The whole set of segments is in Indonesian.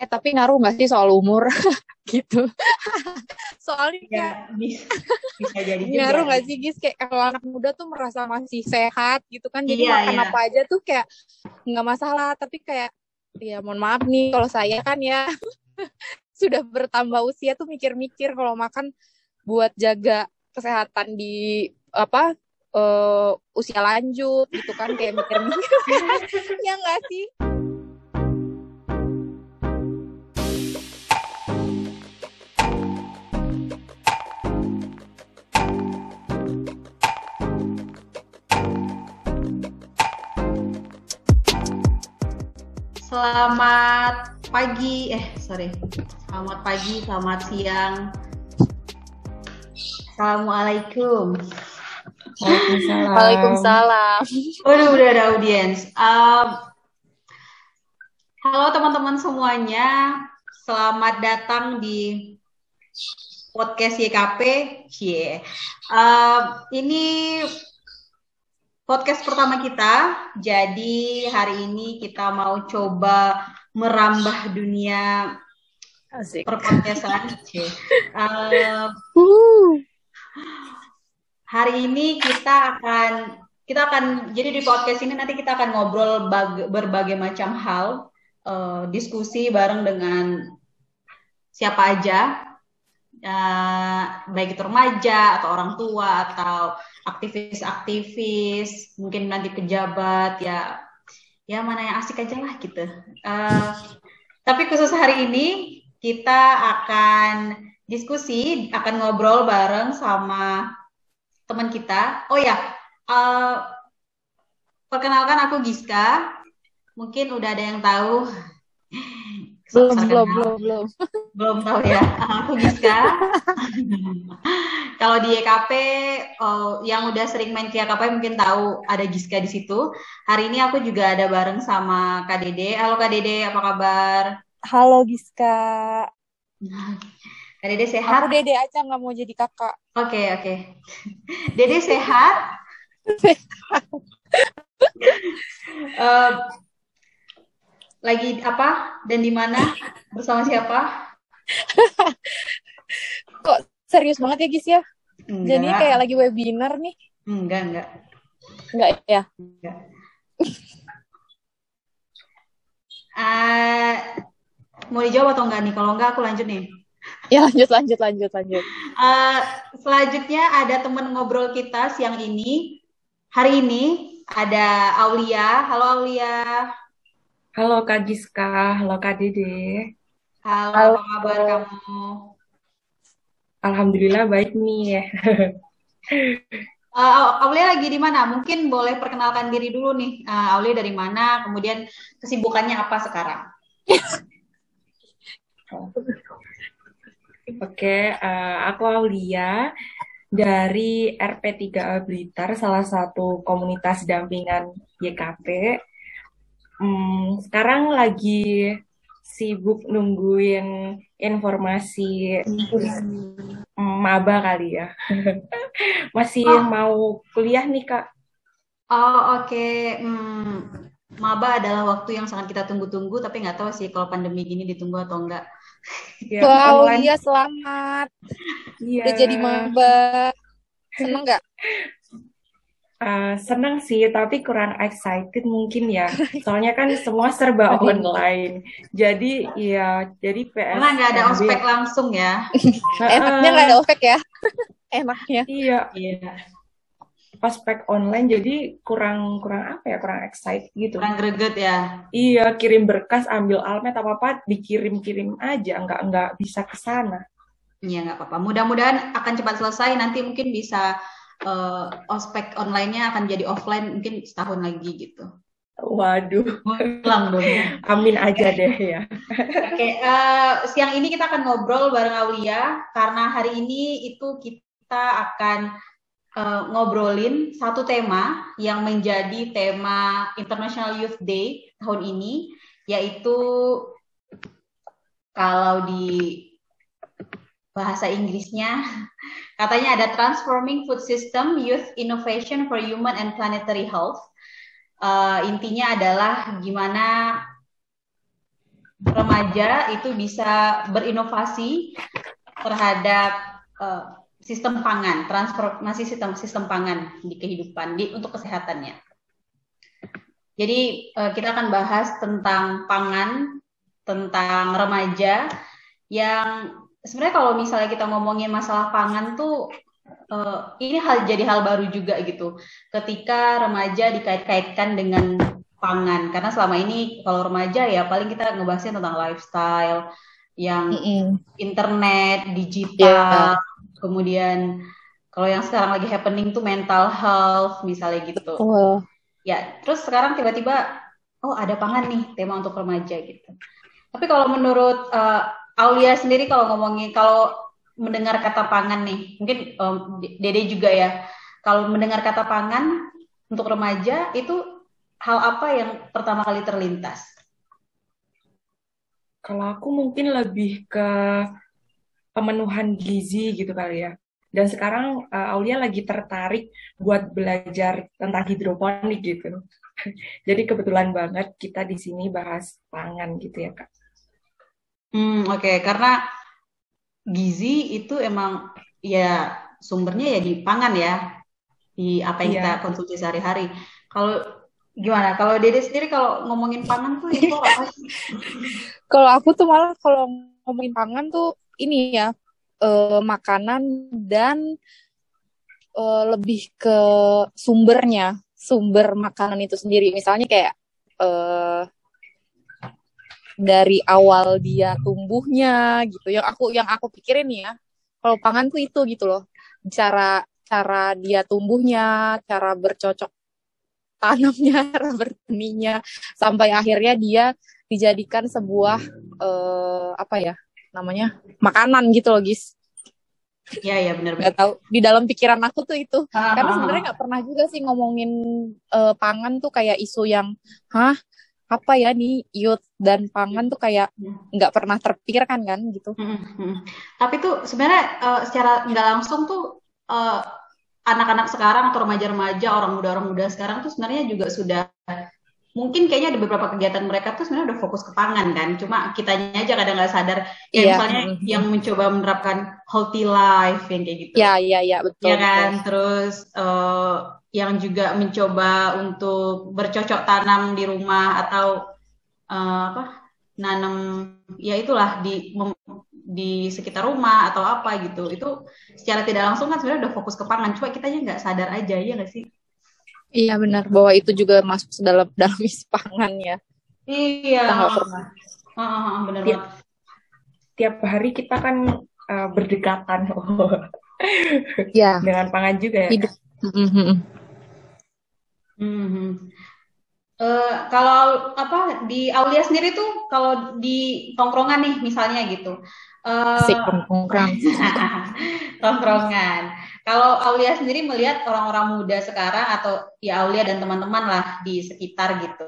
Eh tapi ngaruh nggak sih soal umur gitu? Soalnya Ya, kayak bisa, bisa jadi juga. ngaruh nggak sih Gis kayak kalau anak muda tuh merasa masih sehat gitu kan jadi Iya, makan iya. apa aja tuh kayak nggak masalah tapi kayak ya mohon maaf nih kalau saya kan ya sudah bertambah usia tuh mikir-mikir kalau makan buat jaga kesehatan di apa eh, usia lanjut gitu kan kayak mikir-mikir ya nggak sih Selamat pagi, eh sorry. Selamat pagi, selamat siang. Assalamualaikum. Waalaikumsalam. Waalaikumsalam Udah udah ada audiens. Um, halo teman-teman semuanya, selamat datang di podcast YKP. Cie. Um, ini podcast pertama kita. Jadi hari ini kita mau coba merambah dunia asik perpodcastan. Um, Uh. Hari ini kita akan kita akan jadi di podcast ini nanti kita akan ngobrol bag- berbagai macam hal, eh, diskusi bareng dengan siapa aja, eh, baik itu remaja atau orang tua atau aktivis-aktivis, mungkin nanti pejabat ya, ya mana yang asik aja lah gitu. Eh, tapi khusus hari ini kita akan diskusi, akan ngobrol bareng sama teman kita. Oh ya, eh, perkenalkan aku Giska. Mungkin udah ada yang tahu. Belum belum belum belum Belum tahu ya. Aku Giska. Kalau di YKP, oh, yang udah sering main ke YKP mungkin tahu ada Giska di situ. Hari ini aku juga ada bareng sama Dede. Halo Dede, apa kabar? halo Giska Dede sehat? aku dede aja nggak mau jadi kakak Oke, oke. Dede sehat? Eh, lagi apa dan di mana bersama siapa? kok serius banget ya Gis ya jadi Enggak, kayak lagi webinar nih enggak, enggak, nggak ya enggak. Eh, mau dijawab atau enggak nih? Kalau enggak aku lanjut nih. ya lanjut lanjut lanjut lanjut Eh, selanjutnya ada teman ngobrol kita siang ini. Hari ini ada Aulia. Halo Aulia. Halo Kak Giska, halo Kak Dede. Halo, Halo. apa kabar kamu? Alhamdulillah baik nih. Eh, Aulia lagi di mana? Mungkin boleh perkenalkan diri dulu nih. Eh, Aulia dari mana? Kemudian kesibukannya apa sekarang? Oke, eh, aku Aulia dari RP3A Blitar, salah satu komunitas dampingan YKP. Hmm, sekarang lagi sibuk nungguin informasi hmm, maba kali ya. Masih Oh. mau kuliah nih Kak. Oh, oke. Hmm, maba adalah waktu yang sangat kita tunggu-tunggu, tapi nggak tahu sih kalau pandemi gini ditunggu atau enggak. Ya, wow online. iya selamat Iya. udah jadi maba seneng nggak Eh, senang sih, tapi kurang excited mungkin ya. Soalnya kan semua serba online. Jadi ya, jadi PS. Karena nggak ada ospek langsung ya. enaknya nggak ada ospek ya enaknya Iya, Iya. ospek online jadi kurang kurang apa ya, kurang excited gitu. Kurang greget ya. Iya, kirim berkas, ambil almet apa apa, dikirim-kirim aja, nggak nggak bisa ke sana. Iya, nggak apa-apa. Mudah-mudahan akan cepat selesai. Nanti mungkin bisa eh, ospek online-nya akan jadi offline mungkin setahun lagi gitu. Waduh, Pulang dong. ya. amin aja deh ya. Oke, eh, siang ini kita akan ngobrol bareng Aulia karena hari ini itu kita akan eh, ngobrolin satu tema yang menjadi tema International Youth Day tahun ini, yaitu kalau di bahasa Inggrisnya katanya ada Transforming Food System Youth Innovation for Human and Planetary Health. Eh, intinya adalah gimana remaja itu bisa berinovasi terhadap uh, sistem pangan, transformasi sistem sistem pangan di kehidupan di untuk kesehatannya. Jadi uh, kita akan bahas tentang pangan, tentang remaja yang sebenarnya kalau misalnya kita ngomongin masalah pangan tuh uh, ini hal jadi hal baru juga gitu. Ketika remaja dikait-kaitkan dengan pangan karena selama ini kalau remaja ya paling kita ngebahasnya tentang lifestyle yang mm -hmm. internet, digital, yeah. kemudian kalau yang sekarang lagi happening tuh mental health misalnya gitu. Wow. Ya, terus sekarang tiba-tiba oh ada pangan nih tema untuk remaja gitu. Tapi kalau menurut uh, Aulia sendiri kalau ngomongin kalau mendengar kata pangan nih, mungkin um, Dede juga ya. Kalau mendengar kata pangan untuk remaja itu hal apa yang pertama kali terlintas? Kalau aku mungkin lebih ke pemenuhan gizi gitu kali ya. Dan sekarang uh, Aulia lagi tertarik buat belajar tentang hidroponik gitu. Jadi kebetulan banget kita di sini bahas pangan gitu ya kak. Hmm oke okay. karena gizi itu emang ya sumbernya ya di pangan ya di apa yang yeah. kita konsumsi sehari-hari. Kalau Gimana? Kalau Dede sendiri kalau ngomongin pangan tuh itu apa sih? kalau aku tuh malah kalau ngomongin pangan tuh ini ya uh, makanan dan uh, lebih ke sumbernya, sumber makanan itu sendiri. Misalnya kayak uh, dari awal dia tumbuhnya gitu. Yang aku yang aku pikirin ya, kalau pangan tuh itu gitu loh. Cara cara dia tumbuhnya, cara bercocok tanamnya, bertaninya, sampai akhirnya dia dijadikan sebuah uh, apa ya namanya makanan gitu loh, Gis. Iya ya benar benar. tahu di dalam pikiran aku tuh itu. Ah, Karena ah, sebenarnya ah. nggak pernah juga sih ngomongin uh, pangan tuh kayak isu yang, hah apa ya nih youth dan pangan tuh kayak hmm. nggak pernah terpikirkan kan gitu. Hmm, hmm, hmm. Tapi tuh sebenarnya uh, secara nggak langsung tuh uh, anak-anak sekarang atau remaja-remaja orang muda orang muda sekarang tuh sebenarnya juga sudah mungkin kayaknya ada beberapa kegiatan mereka tuh sebenarnya udah fokus ke pangan kan cuma kitanya aja kadang nggak sadar ya yeah. misalnya mm-hmm. yang mencoba menerapkan healthy life yang kayak gitu ya yeah, iya yeah, iya yeah, betul ya kan betul. terus uh, yang juga mencoba untuk bercocok tanam di rumah atau uh, apa nanam ya itulah di di sekitar rumah atau apa gitu. Itu secara tidak langsung kan sebenarnya udah fokus ke pangan cuma kita nggak sadar aja ya nggak sih? Iya benar bahwa itu juga masuk dalam dalam isi pangan ya. Iya. Kita nggak pernah. Uh, uh, benar tiap, tiap hari kita kan uh, berdekatan. Ya. dengan pangan juga ya. Hidup. Mm -hmm. Mm -hmm. Uh, kalau apa di Aulia sendiri tuh kalau di tongkrongan nih misalnya gitu Uh, tongkrongan. tongkrongan. Kalau Aulia sendiri melihat orang-orang muda sekarang atau ya Aulia dan teman-teman lah di sekitar gitu.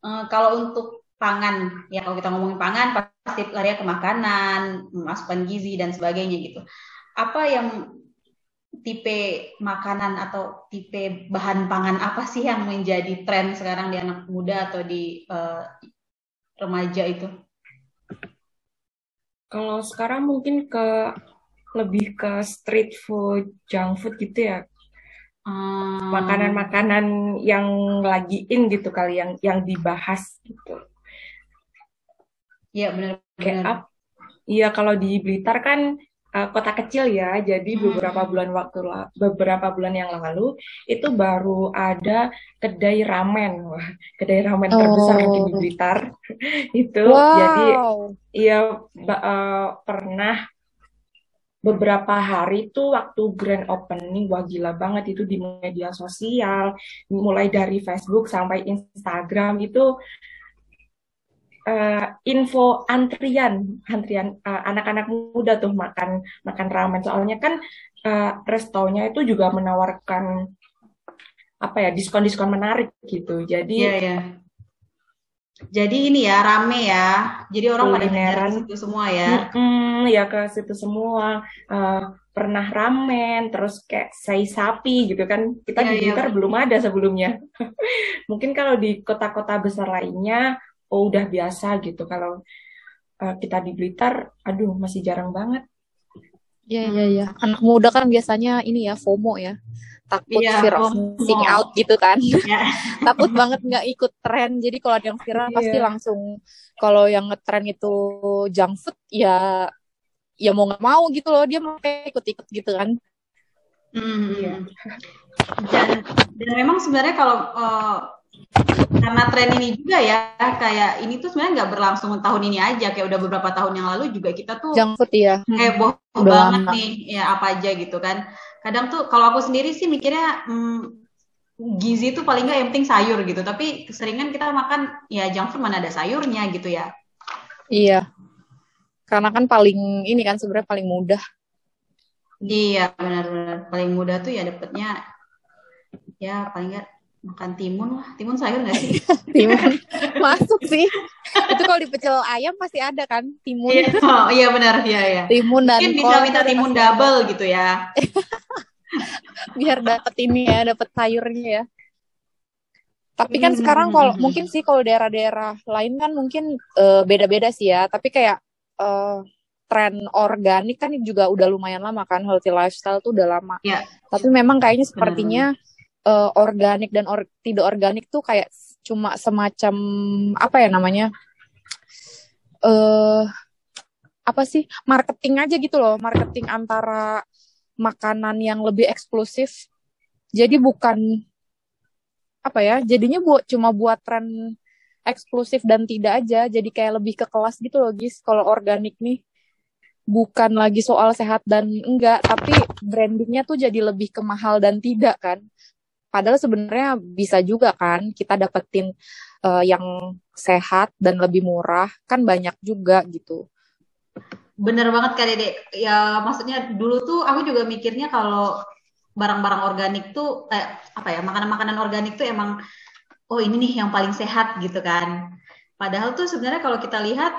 Uh, kalau untuk pangan, ya kalau kita ngomongin pangan pasti lari ke makanan, masukkan gizi dan sebagainya gitu. Apa yang tipe makanan atau tipe bahan pangan apa sih yang menjadi tren sekarang di anak muda atau di uh, remaja itu? Kalau sekarang mungkin ke lebih ke street food, junk food gitu ya. Hmm. Makanan-makanan yang lagi in gitu kali yang yang dibahas gitu. Iya benar. Kayak Iya kalau di Blitar kan uh, kota kecil ya, jadi hmm. beberapa bulan waktu beberapa bulan yang lalu itu baru ada kedai ramen, wah kedai ramen oh. terbesar di Blitar itu. Wow. Jadi iya uh, pernah beberapa hari itu waktu grand opening wah gila banget itu di media sosial mulai dari Facebook sampai Instagram itu uh, info antrian antrian uh, anak-anak muda tuh makan makan ramen. Soalnya kan uh, restonya itu juga menawarkan apa ya diskon-diskon menarik gitu. Jadi yeah, yeah. jadi ini ya rame ya. Jadi orang pada ke situ semua ya. Mm ya ke situ semua. Uh, pernah ramen terus kayak sei sapi gitu kan. Kita yeah, di iya, Blitar yeah. belum ada sebelumnya. Mungkin kalau di kota-kota besar lainnya oh udah biasa gitu. Kalau uh, kita di Blitar, aduh masih jarang banget. Iya iya iya. Anak muda kan biasanya ini ya FOMO ya. Takut yeah, fear of missing out gitu kan. Yeah. Takut banget nggak ikut tren. Jadi kalau ada yang viral yeah. pasti langsung kalau yang ngetren itu junk food ya ya mau nggak mau gitu loh dia mau ikut-ikut gitu kan. Hmm, iya. Dan, dan memang sebenarnya kalau uh, karena tren ini juga ya kayak ini tuh sebenarnya nggak berlangsung tahun ini aja kayak udah beberapa tahun yang lalu juga kita tuh food ya heboh hmm. banget lama. nih ya apa aja gitu kan. Kadang tuh kalau aku sendiri sih mikirnya hmm, gizi tuh paling nggak yang penting sayur gitu. Tapi keseringan kita makan ya junk food mana ada sayurnya gitu ya. Iya. Karena kan paling ini kan sebenarnya paling mudah. Iya benar-benar. Paling mudah tuh ya dapetnya ya paling nggak makan timun lah. Timun sayur nggak sih? Timun. Masuk sih. Itu kalau di pecel ayam pasti ada kan timun. Iya, oh, iya benar iya ya timun dan mungkin bisa minta timun double ada. gitu ya. Biar dapet ini ya dapet sayurnya ya. Tapi kan hmm, sekarang kalau hmm, mungkin sih kalau daerah-daerah lain kan mungkin uh, beda-beda sih ya. Tapi kayak uh, tren organik kan juga udah lumayan lama kan healthy lifestyle tuh udah lama. Ya. Tapi memang kayaknya sepertinya uh, organik dan or tidak organik tuh kayak cuma semacam apa ya namanya eh uh, apa sih marketing aja gitu loh marketing antara makanan yang lebih eksklusif. Jadi bukan apa ya jadinya buat cuma buat tren eksklusif dan tidak aja jadi kayak lebih ke kelas gitu loh guys kalau organik nih. Bukan lagi soal sehat dan enggak tapi brandingnya tuh jadi lebih ke mahal dan tidak kan Padahal sebenarnya bisa juga kan kita dapetin uh, yang sehat dan lebih murah kan banyak juga gitu. Bener banget Kak Dede. Ya maksudnya dulu tuh aku juga mikirnya kalau barang-barang organik tuh eh, apa ya makanan-makanan organik tuh emang oh ini nih yang paling sehat gitu kan. Padahal tuh sebenarnya kalau kita lihat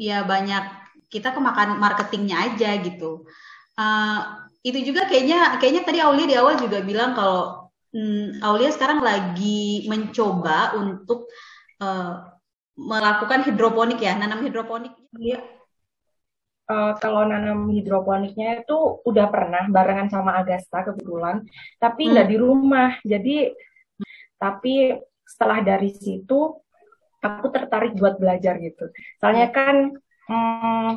ya banyak kita kemakan marketingnya aja gitu. Uh, itu juga kayaknya kayaknya tadi Aulia di awal juga bilang kalau hmm, Aulia sekarang lagi mencoba untuk uh, melakukan hidroponik ya, nanam hidroponik. Iya. Uh, kalau nanam hidroponiknya itu udah pernah barengan sama Agasta kebetulan, tapi nggak hmm. di rumah. Jadi, tapi setelah dari situ aku tertarik buat belajar gitu. Soalnya kan hmm,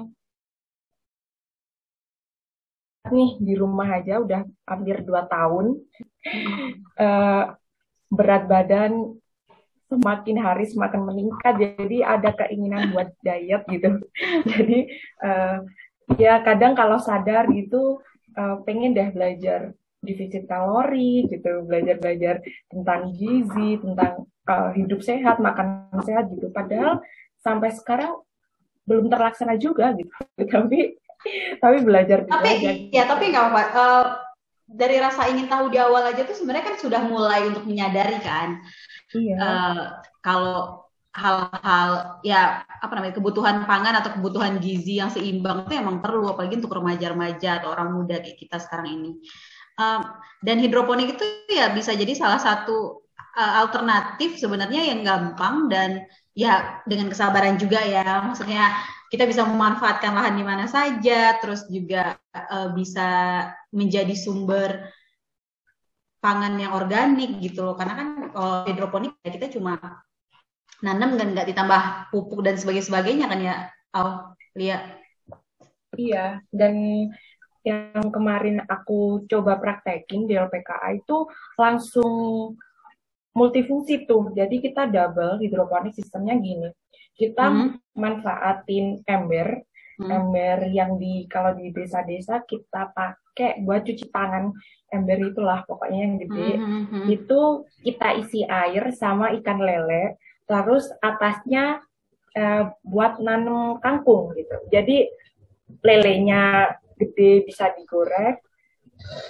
nih di rumah aja udah hampir dua tahun. Uh, berat badan semakin hari semakin meningkat jadi ada keinginan buat diet gitu. Jadi uh, ya kadang kalau sadar gitu uh, pengen deh belajar defisit kalori gitu belajar belajar tentang gizi tentang uh, hidup sehat makan sehat gitu. Padahal sampai sekarang belum terlaksana juga gitu. Tapi tapi belajar tapi belajar. ya tapi nggak apa uh, dari rasa ingin tahu di awal aja tuh sebenarnya kan sudah mulai untuk menyadari kan iya. uh, kalau hal-hal ya apa namanya kebutuhan pangan atau kebutuhan gizi yang seimbang itu emang perlu apalagi untuk remaja-remaja atau orang muda kayak kita sekarang ini um, dan hidroponik itu ya bisa jadi salah satu uh, alternatif sebenarnya yang gampang dan ya dengan kesabaran juga ya maksudnya kita bisa memanfaatkan lahan di mana saja, terus juga uh, bisa menjadi sumber pangan yang organik gitu loh. Karena kan kalau hidroponik ya kita cuma nanam dan nggak ditambah pupuk dan sebagainya kan ya, Oh, lihat. Iya, dan yang kemarin aku coba praktekin di LPKA itu langsung multifungsi tuh. Jadi kita double hidroponik sistemnya gini kita hmm. manfaatin ember hmm. ember yang di kalau di desa-desa kita pakai buat cuci tangan ember itulah pokoknya yang gede hmm, hmm, itu kita isi air sama ikan lele terus atasnya eh, buat nanam kangkung gitu jadi lelenya gede bisa digoreng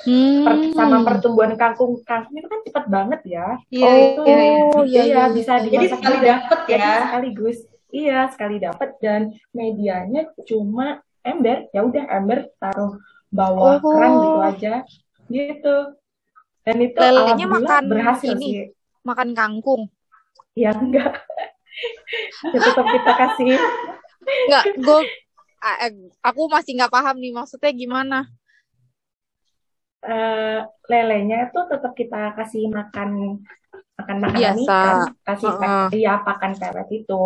Hmm. Per, sama pertumbuhan kangkung kangkung itu kan cepat banget ya. Iya, oh, itu iya, iya, iya, iya, bisa dimasak. Jadi sekali dapet ya. Sekaligus. Iya, sekali dapat dan medianya cuma ember. Ya udah ember taruh bawah oh. keran gitu aja. Gitu. Dan itu Lelenya makan berhasil ini, sih. Makan kangkung. Ya enggak. ya, tetap kita kasih nggak gue eh, aku masih nggak paham nih maksudnya gimana uh, lelenya itu tetap kita kasih makan makan makan Biasa. ikan kasih Uh -uh. iya pakan pelet itu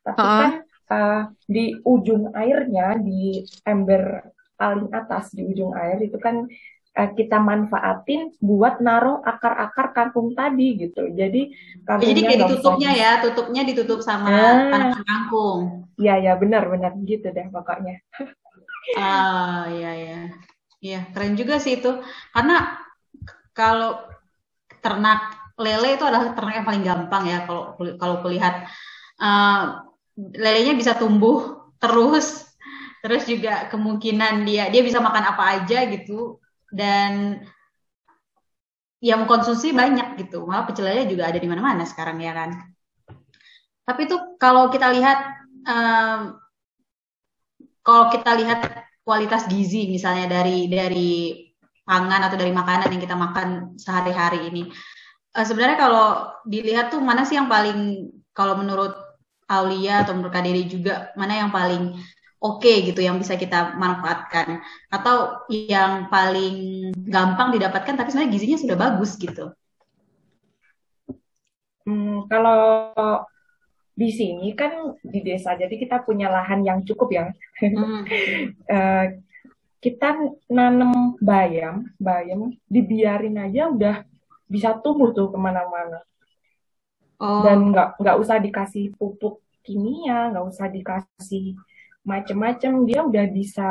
tapi Uh -uh. kan uh, di ujung airnya di ember paling atas di ujung air itu kan uh, kita manfaatin buat naruh akar-akar kangkung tadi gitu jadi Jadi kayak ditutupnya di- ya, tutupnya ditutup sama Ah. tanaman kangkung. Iya ya benar benar gitu deh pokoknya Ah, iya ya. Iya, keren juga sih itu. Karena kalau ternak lele itu adalah ternak yang paling gampang ya kalau kalau kulihat eh, lelenya bisa tumbuh terus terus juga kemungkinan dia dia bisa makan apa aja gitu dan yang mengkonsumsi banyak gitu. Malah pecel juga ada di mana-mana sekarang ya kan. Tapi itu kalau kita lihat em, kalau kita lihat kualitas gizi misalnya dari dari pangan atau dari makanan yang kita makan sehari-hari ini. Eh, sebenarnya kalau dilihat tuh mana sih yang paling kalau menurut Aulia atau menurut Dede juga mana yang paling oke gitu yang bisa kita manfaatkan atau yang paling gampang didapatkan tapi sebenarnya gizinya sudah bagus gitu. Hmm, kalau di sini kan di desa, jadi kita punya lahan yang cukup ya. Hmm. Eh, kita nanam bayam, bayam dibiarin aja udah bisa tumbuh tuh ke mana-mana. Oh, Dan nggak nggak usah dikasih pupuk kimia, nggak usah dikasih macem-macem, dia udah bisa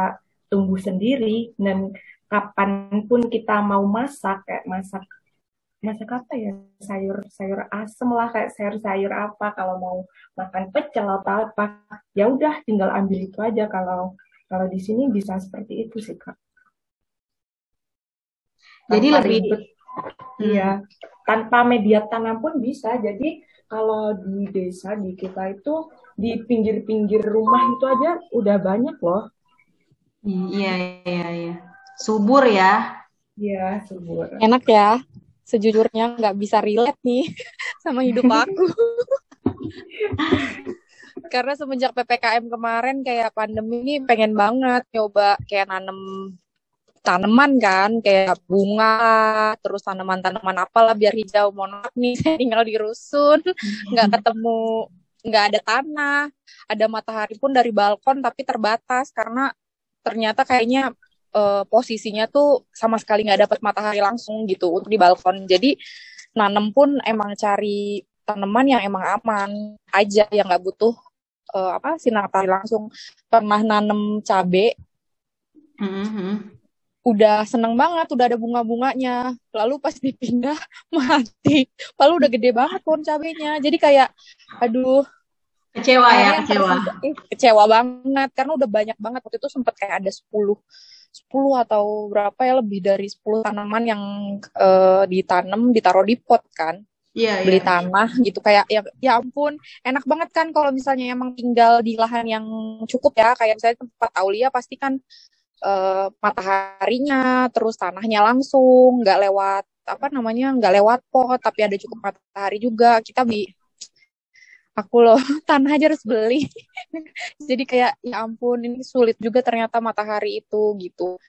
tumbuh sendiri. Dan kapan pun kita mau masak, kayak masak masak apa ya sayur sayur asem lah kayak sayur sayur apa kalau mau makan pecel atau apa ya udah tinggal ambil itu aja kalau kalau di sini bisa seperti itu sih kak jadi Tanpa lebih ribet. Iya. Tanpa media tanam pun bisa. Jadi kalau di desa di kita itu di pinggir-pinggir rumah itu aja udah banyak loh. Iya, iya, iya. Subur ya. Iya subur. Enak ya. Sejujurnya nggak bisa relate nih sama hidup aku. Karena semenjak ppkm kemarin kayak pandemi ini pengen banget nyoba kayak nanem tanaman kan kayak bunga terus tanaman-tanaman apalah biar hijau mohon maaf nih saya tinggal di rusun nggak ketemu nggak ada tanah ada matahari pun dari balkon tapi terbatas karena ternyata kayaknya eh, posisinya tuh sama sekali nggak dapat matahari langsung gitu untuk di balkon. Jadi nanem pun emang cari tanaman yang emang aman aja yang nggak butuh eh, apa sinar matahari langsung. Pernah nanem cabe. Mhm. Udah seneng banget udah ada bunga-bunganya. Lalu pas dipindah mati. Lalu udah gede banget pohon cabenya. Jadi kayak aduh. Kecewa ya, kecewa. kecewa banget. Karena udah banyak banget. Waktu itu sempet kayak ada 10 10 atau berapa ya lebih dari 10 tanaman yang eh, ditanam ditaruh di pot kan. Iya, beli iya. tanah gitu. Kayak ya ya ampun enak banget kan kalau misalnya emang tinggal di lahan yang cukup ya. Kayak misalnya tempat Aulia pasti kan eh, mataharinya terus tanahnya langsung nggak lewat apa namanya nggak lewat pot tapi ada cukup matahari juga. Kita beli aku loh tanah aja harus beli. Jadi kayak ya ampun ini sulit juga ternyata matahari itu gitu.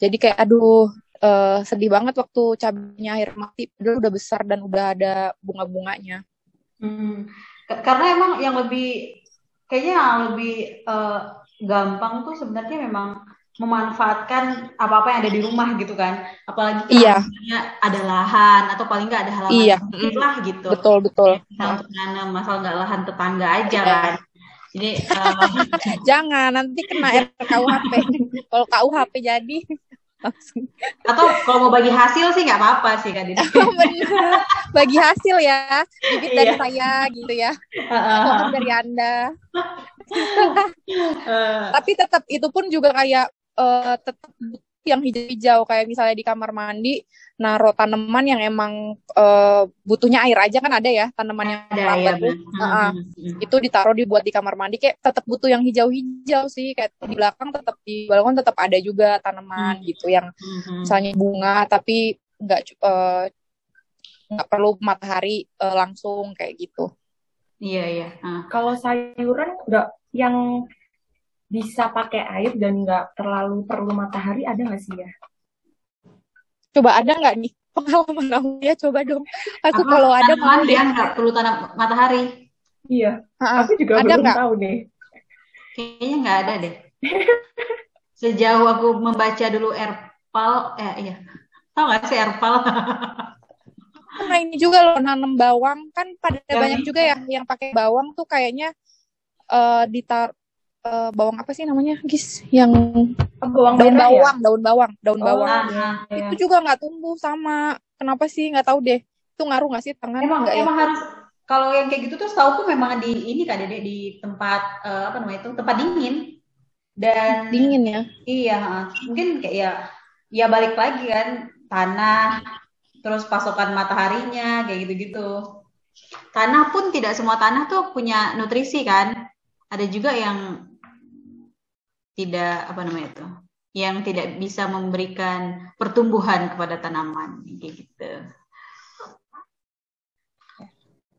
Jadi kayak aduh eh, sedih banget waktu cabenya akhir mati padahal udah besar dan udah ada bunga-bunganya. Hmm. Karena emang yang lebih kayaknya yang lebih eh, gampang tuh sebenarnya memang memanfaatkan apa-apa yang ada di rumah gitu kan. Apalagi kalau Iya. misalnya ada lahan atau paling nggak ada halaman Iya, mm. lah gitu. betul betul Bisa untuk nanam, asal nggak lahan tetangga aja kan. Jadi eh, jangan nanti kena RKUHP kalau KUHP jadi langsung atau kalau mau bagi hasil sih nggak apa-apa sih kan. Bener bagi hasil ya bibit dari Iya. saya gitu ya pohon dari anda Eh, tapi tetap itu pun juga kayak eh, tetap yang hijau-hijau kayak misalnya di kamar mandi naruh tanaman yang emang eh, butuhnya air aja kan ada ya tanaman yang ada ya hmm, hmm. itu ditaruh dibuat di kamar mandi kayak tetap butuh yang hijau-hijau sih kayak di belakang tetap di balkon tetap ada juga tanaman Hmm. gitu yang Hmm, misalnya bunga tapi nggak eh, nggak perlu matahari eh, langsung kayak gitu Iya iya. Uh. Kalau sayuran nggak yang bisa pakai air dan nggak terlalu perlu matahari ada nggak sih ya? Coba ada nggak nih pengalaman kamu ya? Coba dong. Aku Apa, kalau ada mau dia nggak perlu tanam matahari. Iya. Ha Aku juga ada belum gak? tahu nih. Kayaknya nggak ada deh. Sejauh aku membaca dulu Erpal, eh iya, tahu nggak sih Erpal? nah ini juga loh nanam bawang kan pada ya, banyak juga ya yang pakai bawang tuh kayaknya uh, ditar uh, bawang apa sih namanya gis yang bawang daun ya? bawang ya? daun bawang daun oh, bawang nah, itu ya. juga nggak tumbuh sama kenapa sih nggak tahu deh itu ngaruh nggak sih tangan emang gak ya? emang ya? harus kalau yang kayak gitu tuh setahu tuh memang di ini kan dede di tempat uh, apa namanya itu tempat dingin dan dingin ya iya mungkin kayak ya ya balik lagi kan tanah terus pasokan mataharinya kayak gitu-gitu. Tanah pun tidak semua tanah tuh punya nutrisi kan. Ada juga yang tidak apa namanya itu, yang tidak bisa memberikan pertumbuhan kepada tanaman gitu.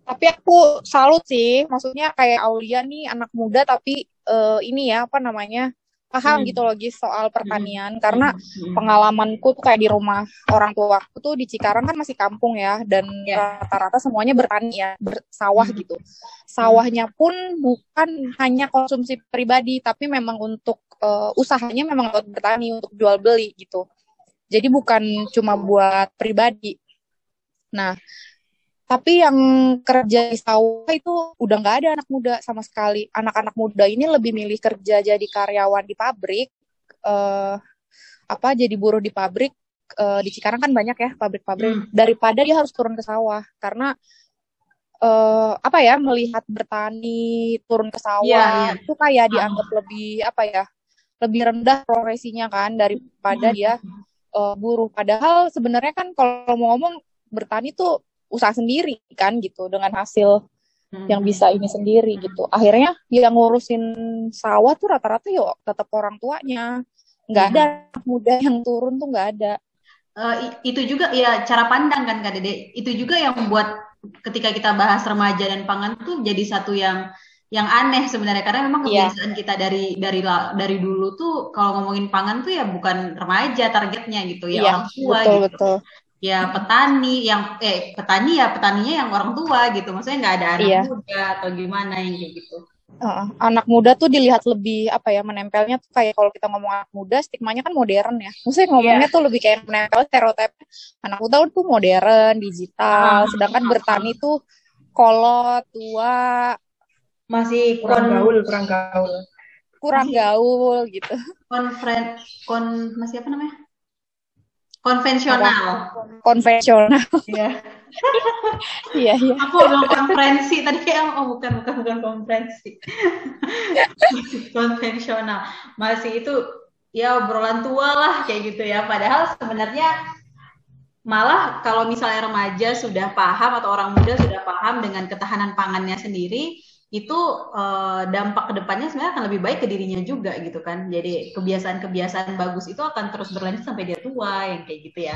Tapi aku salut sih, maksudnya kayak Aulia nih anak muda tapi uh, ini ya apa namanya paham hmm. gitu loh guys soal pertanian hmm. karena hmm. pengalamanku tuh kayak di rumah orang tua aku tuh di Cikarang kan masih kampung ya dan ya. rata-rata yeah. semuanya bertani ya bersawah hmm. gitu sawahnya pun bukan hanya konsumsi pribadi tapi memang untuk uh, usahanya memang buat bertani untuk jual beli gitu jadi bukan cuma buat pribadi nah tapi yang kerja di sawah itu udah nggak ada anak muda sama sekali. Anak-anak muda ini lebih milih kerja jadi karyawan di pabrik, uh, apa jadi buruh di pabrik. Uh, di Cikarang kan banyak ya pabrik-pabrik. Hmm. Daripada dia harus turun ke sawah, karena uh, apa ya melihat bertani turun ke sawah yeah, yeah. itu kayak dianggap uh. lebih apa ya lebih rendah profesinya kan daripada hmm. dia uh, buruh. Padahal sebenarnya kan kalau mau ngomong bertani tuh usaha sendiri kan gitu dengan hasil hmm. yang bisa ini sendiri gitu akhirnya yang ngurusin sawah tuh rata-rata yuk tetap orang tuanya nggak hmm. ada muda yang turun tuh nggak ada uh, itu juga ya cara pandang kan kak dede itu juga yang membuat ketika kita bahas remaja dan pangan tuh jadi satu yang yang aneh sebenarnya karena memang iya. kebiasaan yeah. kita dari dari dari dulu tuh kalau ngomongin pangan tuh ya bukan remaja targetnya gitu ya yeah, orang tua betul, gitu. Betul ya petani yang eh petani ya petaninya yang orang tua gitu. Maksudnya nggak ada anak iya. muda atau gimana yang kayak gitu. Uh, anak muda tuh dilihat lebih apa ya menempelnya tuh kayak kalau kita ngomong anak muda stigmanya kan modern ya. Maksudnya ngomongnya yeah. tuh lebih kayak menempel stereotip anak muda tuh modern digital uh, sedangkan uh, bertani tuh kolot tua. Masih kurang gaul kurang gaul. Kurang gaul gitu. konfren kon masih apa namanya konvensional. Konvensional. Iya. Iya iya. Aku bilang konferensi. Tadi kayak oh bukan bukan bukan konferensi. Konvensional. Masih itu ya obrolan tua lah kayak gitu ya. Padahal sebenarnya malah kalau misalnya remaja sudah paham atau orang muda sudah paham dengan ketahanan pangannya sendiri itu uh, dampak ke depannya sebenarnya akan lebih baik ke dirinya juga gitu kan. Jadi kebiasaan-kebiasaan bagus itu akan terus berlanjut sampai dia tua yang kayak gitu ya.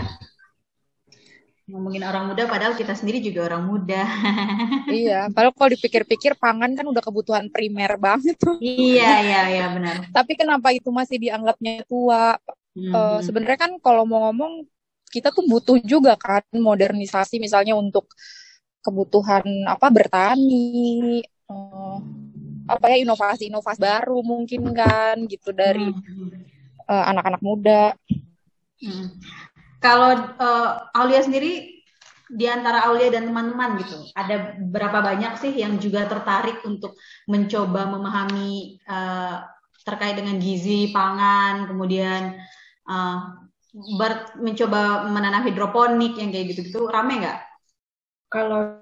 Ngomongin orang muda padahal kita sendiri juga orang muda. iya, padahal kalau dipikir-pikir pangan kan udah kebutuhan primer banget tuh. Iya, iya, iya benar. Tapi kenapa itu masih dianggapnya tua? Hmm. Uh, sebenarnya kan kalau mau ngomong kita tuh butuh juga kan modernisasi misalnya untuk kebutuhan apa bertani uh, apa ya inovasi-inovasi baru mungkin kan gitu dari hmm. uh, anak-anak muda. Hmm. Kalau uh, Aulia sendiri di antara Aulia dan teman-teman gitu, ada berapa banyak sih yang juga tertarik untuk mencoba memahami uh, terkait dengan gizi pangan, kemudian uh, ber, mencoba menanam hidroponik yang kayak gitu-gitu, rame nggak? Kalau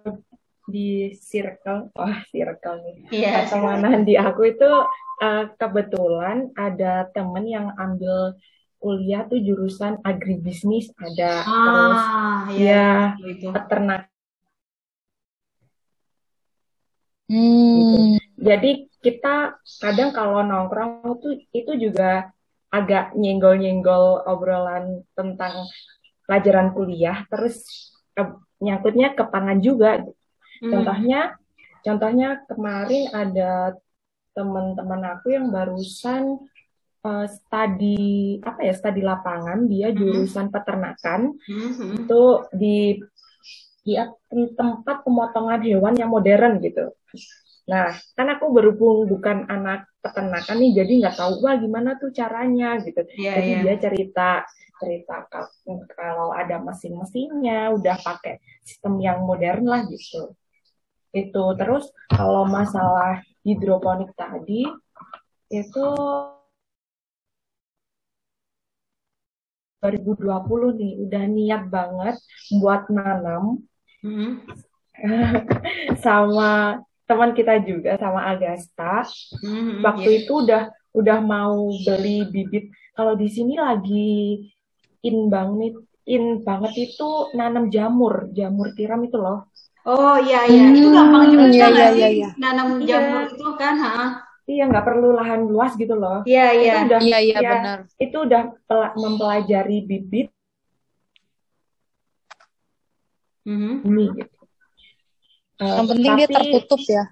di circle, wah circle nih, yeah, pertemanan di aku itu uh, kebetulan ada temen yang ambil kuliah tuh jurusan agribisnis ada ah, terus iya, ya itu. peternak. Hmm. Gitu. Jadi kita kadang kalau nongkrong tuh itu juga agak nyenggol-nyenggol obrolan tentang pelajaran kuliah terus nyangkutnya ke pangan juga Hmm. Contohnya contohnya kemarin ada teman-teman aku yang barusan uh, studi apa ya studi lapangan dia Mhm. jurusan peternakan Mhm. itu di di tempat pemotongan hewan yang modern gitu. Nah, kan aku berhubung bukan anak peternakan nih, jadi nggak tahu wah gimana tuh caranya gitu. Iya, Jadi iya. dia cerita cerita ka- kalau ada mesin-mesinnya, udah pakai sistem yang modern lah gitu. Itu terus kalau masalah hidroponik tadi itu 2020 nih udah niat banget buat nanam Mhm. sama teman kita juga sama Agasta. Mhm, Waktu iya. itu udah udah mau beli bibit. Kalau di sini lagi in banget in banget itu nanam jamur, jamur tiram itu loh. Oh iya iya, itu Hmm, gampang juga iya, iya, sih iya, iya. nanam Iya. jamur itu kan? Ha? Iya nggak perlu lahan luas gitu loh. Iya iya. Itu udah Iya, iya, ya, benar. itu udah pela- mempelajari bibit Mhm. ini gitu. Eh, Yang penting dia tapi tertutup ya.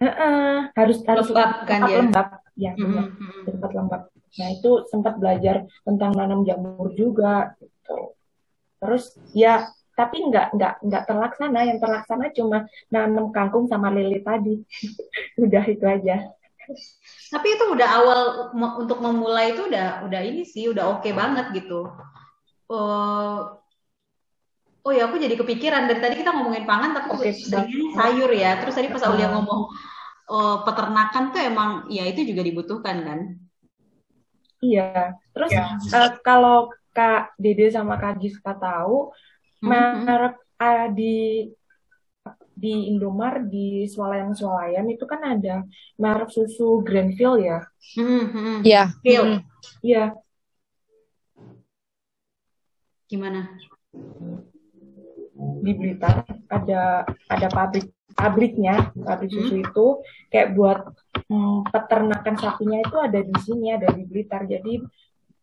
eh, harus harus Lembab kan dia. lembab, ya Mhm, benar. mhm. tempat lembab. Nah, itu sempat belajar tentang nanam jamur juga gitu. Terus ya tapi nggak nggak nggak terlaksana. Yang terlaksana cuma nanam kangkung sama lele tadi. Udah itu aja. Tapi itu udah awal untuk memulai itu udah udah ini sih udah oke banget gitu. Oh, oh ya aku jadi kepikiran dari tadi kita ngomongin pangan tapi Oke seringnya sayur ya. Terus tadi pas Aulia ngomong oh, peternakan tuh emang ya itu juga dibutuhkan kan. Iya. Terus eh, kalau Kak Dede sama Kak Giska tahu Mhm. merek eh, di di Indomar di swalayan-swalayan itu kan ada merek susu Grandville ya. Mhm. Iya. Gil, Mm. Iya, gimana? di Blitar ada ada pabrik pabriknya pabrik susu Hmm. itu kayak buat mm, peternakan sapinya itu ada di sini ada di Blitar jadi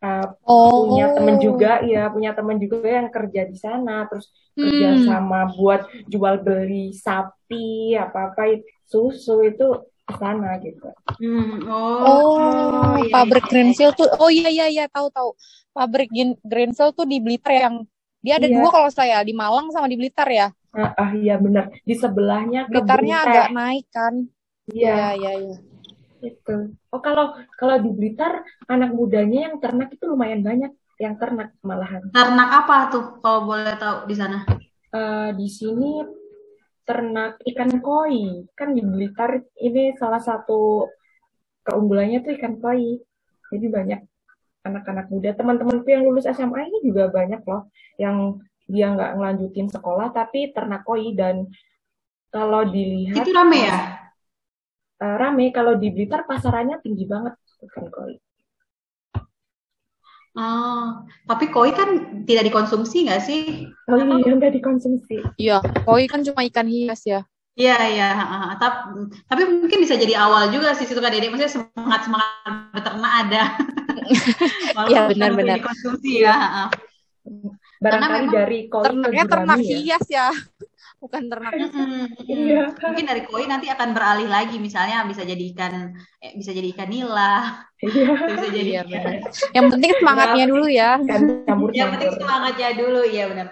uh, Oh. punya temen juga ya punya temen juga yang kerja di sana terus kerja Hmm. sama buat jual beli sapi apa apa susu itu ke sana gitu Hmm, oh, Oh, iya, pabrik iya. Greensill tuh. Oh iya iya iya tahu tahu. Pabrik Greensill tuh di Blitar yang dia ada Iya. dua kalau saya di Malang sama di Blitar ya. ah, ah iya benar di sebelahnya Blitarnya agak naik kan. iya Iya iya iya. Itu. Oh kalau kalau di Blitar anak mudanya yang ternak itu lumayan banyak yang ternak malahan. Ternak apa tuh kalau boleh tahu di sana? Eh, di sini ternak ikan koi kan di Blitar ini salah satu keunggulannya tuh ikan koi. Jadi banyak anak-anak muda teman-temanku yang lulus SMA ini juga banyak loh yang dia nggak ngelanjutin sekolah tapi ternak koi dan kalau dilihat Itu rame ya? Eh, rame kalau di Blitar pasarannya tinggi banget ikan koi. Oh, tapi koi kan tidak dikonsumsi nggak sih? Oh iya, nggak dikonsumsi. Iya, koi kan cuma ikan hias ya. Iya, iya. Tapi, tapi mungkin bisa jadi awal juga sih situ kan Dede. Maksudnya semangat semangat beternak ada. Iya, benar-benar. untuk dikonsumsi ya. Barangkali memang dari koi Ternaknya ternak ya. hias ya. Bukan ternak. Mm-mm, mm-mm. Iya. Mungkin dari koi nanti akan beralih lagi, misalnya bisa jadi ikan, eh, bisa jadi ikan nila, Iya, bisa jadi Iya benar. Yang penting semangatnya dulu ya. kan Yang penting semangatnya dulu, iya benar.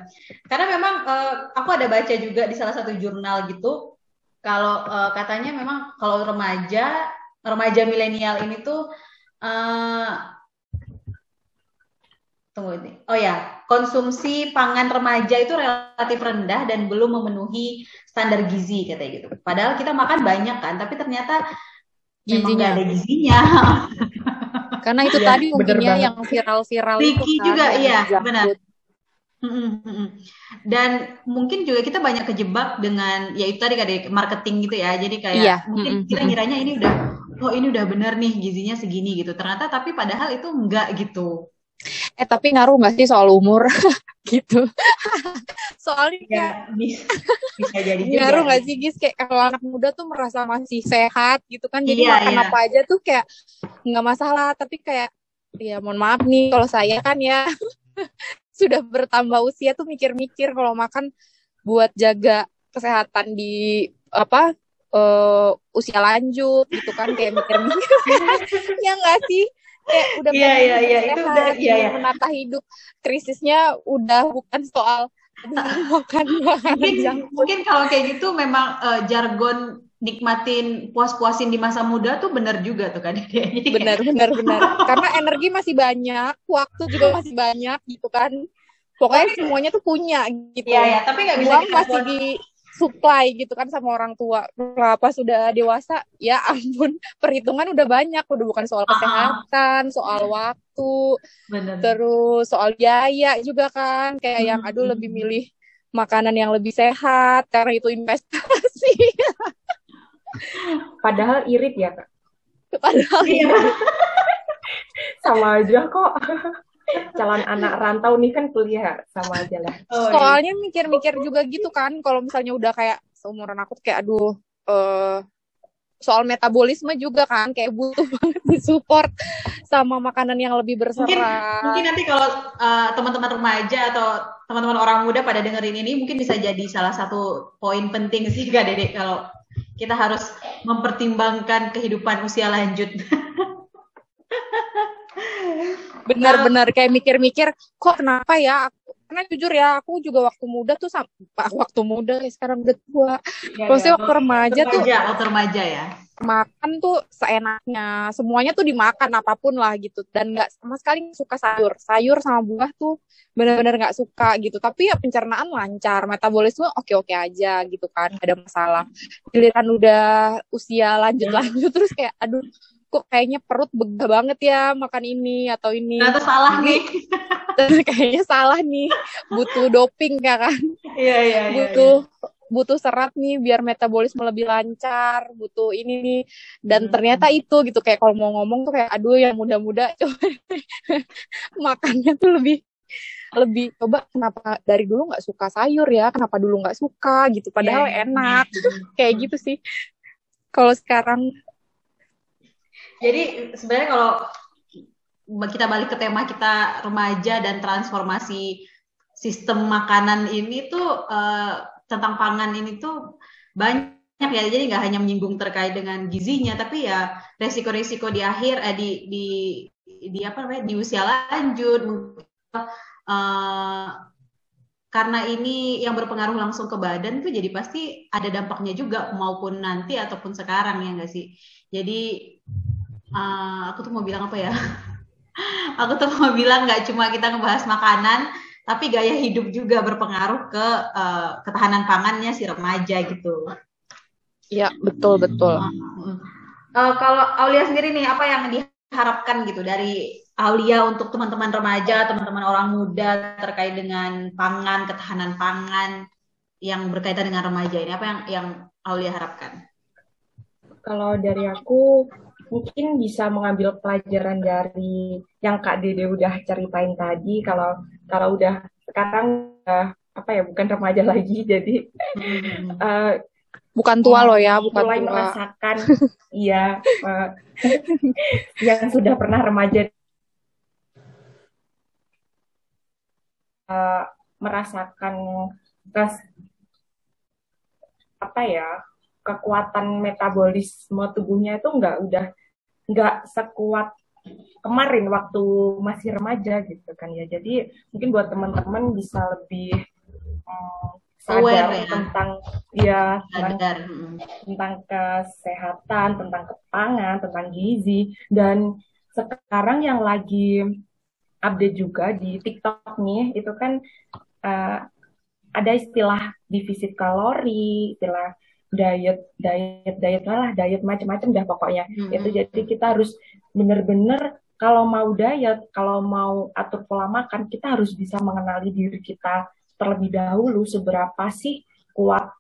Karena memang eh, aku ada baca juga di salah satu jurnal gitu, kalau eh, katanya memang kalau remaja, remaja milenial ini tuh, eh, tunggu ini, oh ya, konsumsi pangan remaja itu relatif rendah dan belum memenuhi standar gizi katanya gitu. Padahal kita makan banyak kan, tapi ternyata Gizinya. ada gizinya. Karena itu Iya, tadi ya banget. yang viral-viral itu kan, juga, iya, benar. Dan mungkin juga kita banyak kejebak dengan ya itu tadi kayak marketing gitu ya. Jadi kayak Iya, mungkin mm-mm, kita mm-mm. ngiranya ini udah oh ini udah bener nih gizinya segini gitu. Ternyata tapi padahal itu enggak gitu. Eh tapi ngaruh nggak sih soal umur gitu? Soalnya kayak Ya bisa, bisa jadi juga. ngaruh nggak sih Gis kayak kalau anak muda tuh merasa masih sehat gitu kan jadi Iya, makan iya. apa aja tuh kayak nggak masalah tapi kayak ya mohon maaf nih kalau saya kan ya sudah bertambah usia tuh mikir-mikir kalau makan buat jaga kesehatan di apa uh, usia lanjut gitu kan kayak mikir-mikir ya nggak sih kayak udah yeah, yeah, yeah. itu udah yeah, yeah. menata hidup krisisnya udah bukan soal makan makanan mungkin, mungkin kalau kayak gitu memang uh, jargon nikmatin puas-puasin di masa muda tuh benar juga tuh kan. Jadi benar benar benar. Karena energi masih banyak waktu juga masih banyak gitu kan. Pokoknya semuanya tuh punya gitu. Ya, ya. tapi nggak bisa Uang masih di supply gitu kan sama orang tua. Kenapa sudah dewasa? Ya ampun, perhitungan udah banyak, udah bukan soal kesehatan, soal waktu, Bener. terus soal biaya juga kan. Kayak hmm. yang aduh lebih milih makanan yang lebih sehat karena itu investasi. Padahal irit ya kak. Padahal iya. sama aja kok calon anak rantau nih kan kuliah sama aja lah. Oh, iya. Soalnya mikir-mikir juga gitu kan, kalau misalnya udah kayak seumuran aku kayak aduh uh, soal metabolisme juga kan kayak butuh banget disupport sama makanan yang lebih berserat. Mungkin, mungkin nanti kalau uh, teman-teman remaja atau teman-teman orang muda pada dengerin ini mungkin bisa jadi salah satu poin penting sih Kak Dedek kalau kita harus mempertimbangkan kehidupan usia lanjut. benar-benar kayak mikir-mikir kok kenapa ya? Karena jujur ya aku juga waktu muda tuh waktu muda ya sekarang udah tua. Ya, ya. waktu remaja tuh waktu remaja ya. Makan tuh seenaknya semuanya tuh dimakan apa pun lah gitu. Dan nggak sama sekali suka sayur. Sayur sama buah tuh benar-benar nggak suka gitu. Tapi ya pencernaan lancar metabolisme oke-oke aja gitu kan gak ada masalah. Giliran udah usia lanjut-lanjut terus kayak aduh kok kayaknya perut begah banget ya makan ini atau ini. Ternyata salah nih. kayaknya salah nih. Butuh doping ya kan. Iya, iya, iya. Butuh ya, butuh serat nih biar metabolisme lebih lancar, butuh ini nih. Dan hmm. ternyata itu gitu kayak kalau mau ngomong tuh kayak aduh yang muda-muda coba makannya tuh lebih lebih coba kenapa dari dulu nggak suka sayur ya kenapa dulu nggak suka gitu padahal yeah. enak kayak gitu sih kalau sekarang jadi sebenarnya kalau kita balik ke tema kita remaja dan transformasi sistem makanan ini tuh uh, tentang pangan ini tuh banyak ya. Jadi nggak hanya menyinggung terkait dengan gizinya tapi ya resiko-resiko di akhir eh, di di di apa namanya di usia lanjut uh, karena ini yang berpengaruh langsung ke badan tuh jadi pasti ada dampaknya juga maupun nanti ataupun sekarang ya nggak sih? Jadi uh, aku tuh mau bilang apa ya? aku tuh mau bilang nggak cuma kita ngebahas makanan, tapi gaya hidup juga berpengaruh ke uh, ketahanan pangannya si remaja gitu. Iya betul betul. Uh, uh, kalau Aulia sendiri nih apa yang diharapkan gitu dari Aulia untuk teman-teman remaja, teman-teman orang muda terkait dengan pangan, ketahanan pangan yang berkaitan dengan remaja ini apa yang yang Aulia harapkan? Kalau dari aku mungkin bisa mengambil pelajaran dari yang Kak Dede udah ceritain tadi. Kalau kalau udah sekarang uh, apa ya bukan remaja lagi jadi uh, bukan tua loh ya bukan mulai tua. merasakan iya uh, yang sudah pernah remaja. Uh, merasakan tes apa ya kekuatan metabolisme tubuhnya itu nggak udah nggak sekuat kemarin waktu masih remaja gitu kan ya. Jadi mungkin buat teman-teman bisa lebih um, sadar Aware, ya. tentang ya tentang, tentang kesehatan tentang kepangan tentang gizi. Dan sekarang yang lagi update juga di TikTok nih itu kan uh, ada istilah defisit kalori istilah diet diet diet lah diet macam-macam dah pokoknya. Hmm. itu jadi kita harus bener-bener kalau mau diet kalau mau atur pola makan kita harus bisa mengenali diri kita terlebih dahulu seberapa sih kuat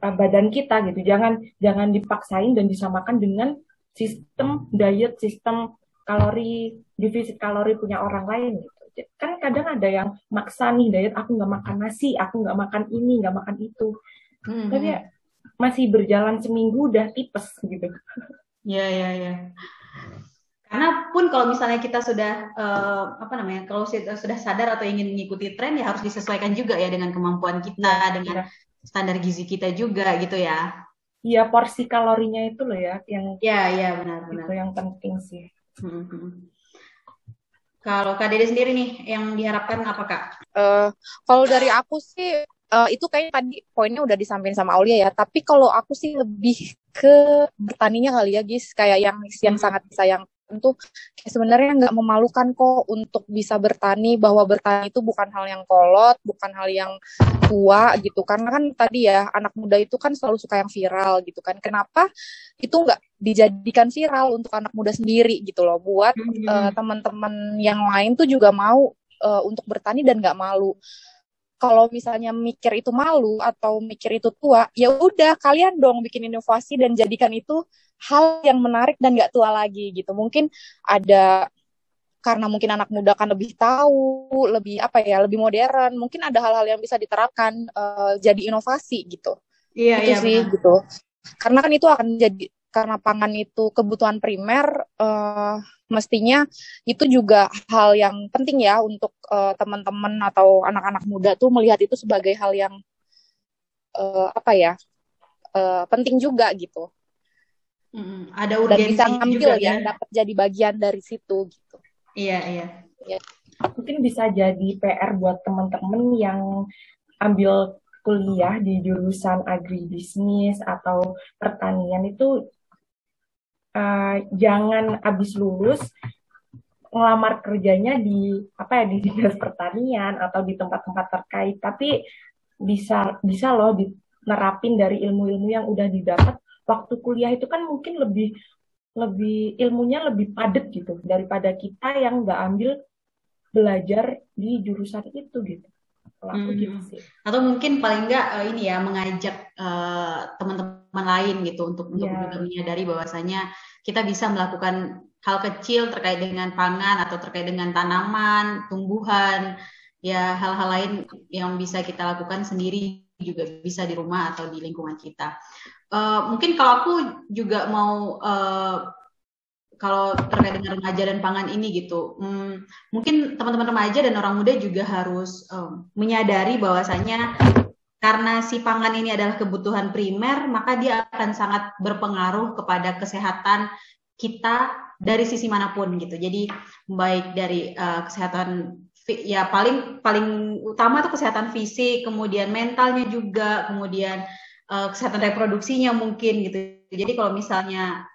uh, badan kita gitu. Jangan jangan dipaksain dan disamakan dengan sistem diet sistem kalori defisit kalori punya orang lain gitu. Kan kadang ada yang maksa nih diet aku nggak makan nasi aku nggak makan ini nggak makan itu hmm. tapi ya masih berjalan seminggu udah tipes gitu ya ya ya karena pun kalau misalnya kita sudah uh, apa namanya kalau sudah sadar atau ingin mengikuti tren ya harus disesuaikan juga ya dengan kemampuan kita ya, dengan ya. standar gizi kita juga gitu ya. Iya porsi kalorinya itu loh ya yang Iya iya benar-benar. itu yang penting sih. Hmm, hmm. Kalau Kak Dede sendiri nih yang diharapkan apa Kak? Uh, kalau dari aku sih uh, itu kayaknya tadi poinnya udah disampaikan sama Aulia ya. Tapi kalau aku sih lebih ke bertaninya kali ya, guys. Kayak yang yang sangat sayang tentu sebenarnya nggak memalukan kok untuk bisa bertani bahwa bertani itu bukan hal yang kolot bukan hal yang tua gitu karena kan tadi ya anak muda itu kan selalu suka yang viral gitu kan kenapa itu nggak dijadikan viral untuk anak muda sendiri gitu loh buat hmm. uh, teman-teman yang lain tuh juga mau uh, untuk bertani dan nggak malu kalau misalnya mikir itu malu atau mikir itu tua, ya udah kalian dong bikin inovasi dan jadikan itu hal yang menarik dan gak tua lagi gitu. Mungkin ada karena mungkin anak muda kan lebih tahu, lebih apa ya, lebih modern. Mungkin ada hal-hal yang bisa diterapkan uh, jadi inovasi gitu. Iya, itu iya, sih benar. gitu. Karena kan itu akan jadi karena pangan itu kebutuhan primer, uh, mestinya itu juga hal yang penting ya untuk uh, teman-teman atau anak-anak muda tuh melihat itu sebagai hal yang uh, apa ya uh, penting juga gitu. Hmm, ada urgensi Dan bisa ngambil juga, ya, dapat jadi bagian dari situ gitu. Iya iya. Ya. Mungkin bisa jadi PR buat teman-teman yang ambil kuliah di jurusan agribisnis atau pertanian itu uh, jangan habis lulus ngelamar kerjanya di apa ya di dinas pertanian atau di tempat-tempat terkait. Tapi bisa bisa loh dinerapin dari ilmu-ilmu yang udah didapat. Waktu kuliah itu kan mungkin lebih lebih ilmunya lebih padat gitu daripada kita yang nggak ambil belajar di jurusan itu gitu hmm. gitu sih. Atau mungkin paling enggak uh, ini ya mengajak uh, teman-teman lain gitu untuk untuk yeah. juga menyadari bahwasanya kita bisa melakukan hal kecil terkait dengan pangan atau terkait dengan tanaman, tumbuhan, ya hal-hal lain yang bisa kita lakukan sendiri juga bisa di rumah atau di lingkungan kita. Uh, mungkin kalau aku juga mau uh, kalau terkait dengan remaja dan pangan ini gitu, hmm, mungkin teman-teman remaja dan orang muda juga harus um, menyadari bahwasanya karena si pangan ini adalah kebutuhan primer, maka dia akan sangat berpengaruh kepada kesehatan kita dari sisi mana pun gitu. Jadi baik dari uh, kesehatan ya paling paling utama itu kesehatan fisik, kemudian mentalnya juga, kemudian uh, kesehatan reproduksinya mungkin gitu. Jadi kalau misalnya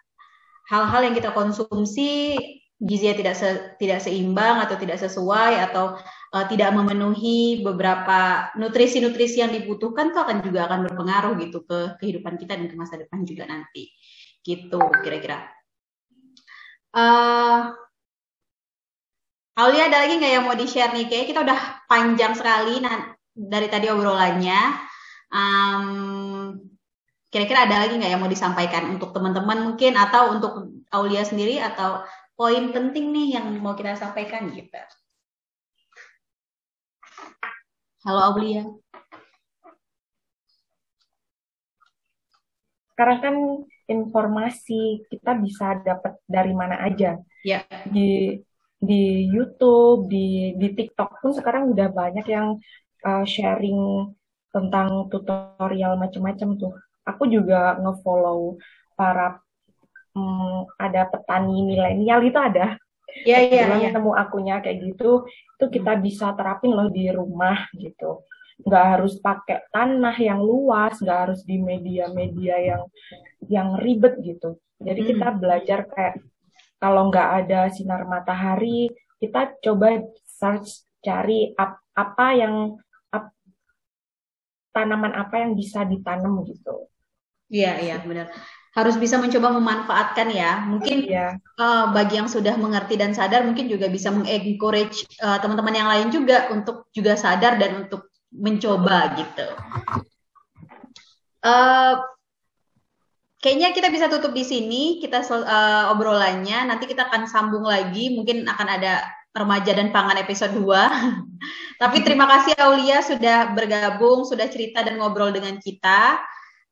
hal-hal yang kita konsumsi gizinya tidak se, tidak seimbang atau tidak sesuai atau uh, tidak memenuhi beberapa nutrisi-nutrisi yang dibutuhkan itu akan juga akan berpengaruh gitu ke kehidupan kita dan ke masa depan juga nanti gitu kira-kira. Uh, Aulia ada lagi nggak yang mau di-share nih? Kayaknya kita udah panjang sekali dari tadi obrolannya. Um, Kira-kira ada lagi nggak yang mau disampaikan untuk teman-teman mungkin atau untuk Aulia sendiri atau poin penting nih yang mau kita sampaikan gitu. Halo Aulia. Sekarang kan informasi kita bisa dapat dari mana aja. Ya. Di di YouTube, di di TikTok pun sekarang udah banyak yang uh, sharing tentang tutorial macam-macam tuh aku juga ngefollow para hmm, ada petani milenial itu ada Iya, iya, iya. Nemu akunnya kayak gitu, itu kita bisa terapin loh di rumah gitu. Nggak harus pakai tanah yang luas, nggak harus di media-media yang yang ribet gitu. Jadi hmm. kita belajar kayak kalau nggak ada sinar matahari, kita coba search cari ap, apa yang ap, tanaman apa yang bisa ditanam gitu. Iya, iya benar. Harus bisa mencoba memanfaatkan ya. Mungkin ya. Uh, bagi yang sudah mengerti dan sadar, mungkin juga bisa mengencourage uh, teman-teman yang lain juga untuk juga sadar dan untuk mencoba gitu. Uh, kayaknya kita bisa tutup di sini kita uh, obrolannya. Nanti kita akan sambung lagi. Mungkin akan ada remaja dan pangan episode 2. Tapi terima kasih Aulia sudah bergabung, sudah cerita dan ngobrol dengan kita.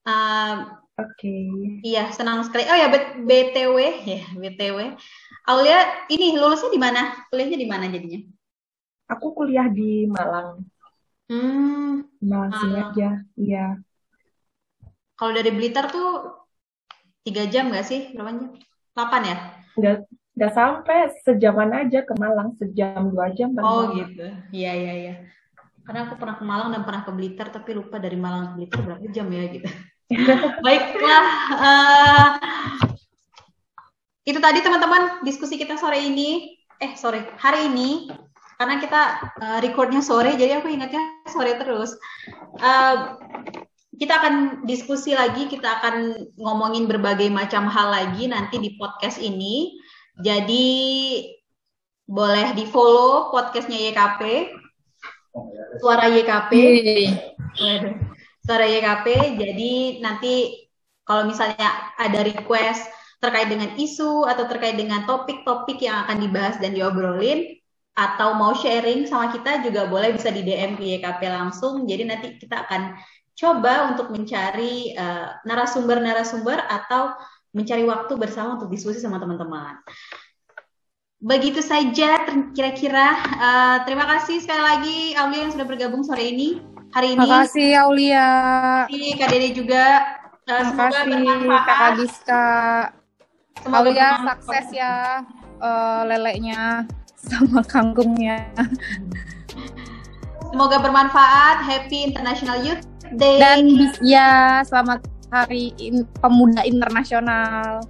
Um, Oke. Okay. Iya, senang sekali. Oh ya, BTW, ya BTW. Aulia, ini lulusnya di mana? Kuliahnya di mana jadinya? Aku kuliah di Malang. Hmm, Malang sini Malang. aja. Iya. Kalau dari Blitar tuh tiga jam nggak sih? Berapa jam? Delapan ya? Nggak, nggak sampai sejaman aja ke Malang. Sejam, dua jam Oh lama. gitu. Iya iya iya. Karena aku pernah ke Malang dan pernah ke Blitar, tapi lupa dari Malang ke Blitar berapa jam ya gitu. Baiklah, eh, itu tadi teman-teman diskusi kita sore ini. Eh sore hari ini karena kita eh, recordnya sore, jadi aku ingatnya sore terus. Eh, kita akan diskusi lagi, kita akan ngomongin berbagai macam hal lagi nanti di podcast ini. Jadi boleh di follow podcastnya YKP, suara YKP. Waduh. Suara YKP. Jadi nanti kalau misalnya ada request terkait dengan isu atau terkait dengan topik-topik yang akan dibahas dan diobrolin atau mau sharing sama kita juga boleh bisa di DM ke YKP langsung. Jadi nanti kita akan coba untuk mencari eh, narasumber-narasumber atau mencari waktu bersama untuk diskusi sama teman-teman. Begitu saja kira-kira. Eh, terima kasih sekali lagi Aulia yang sudah bergabung sore ini. Hari ini Makasih Aulia. kasih Kak Dede juga. Eh, semoga Makasih bermanfaat. Kakak Giska. Semoga Aulia bermanfaat. sukses ya eh, leleknya sama kangkungnya. Semoga bermanfaat. Happy International Youth Day. Dan ya selamat Hari In- Pemuda Internasional.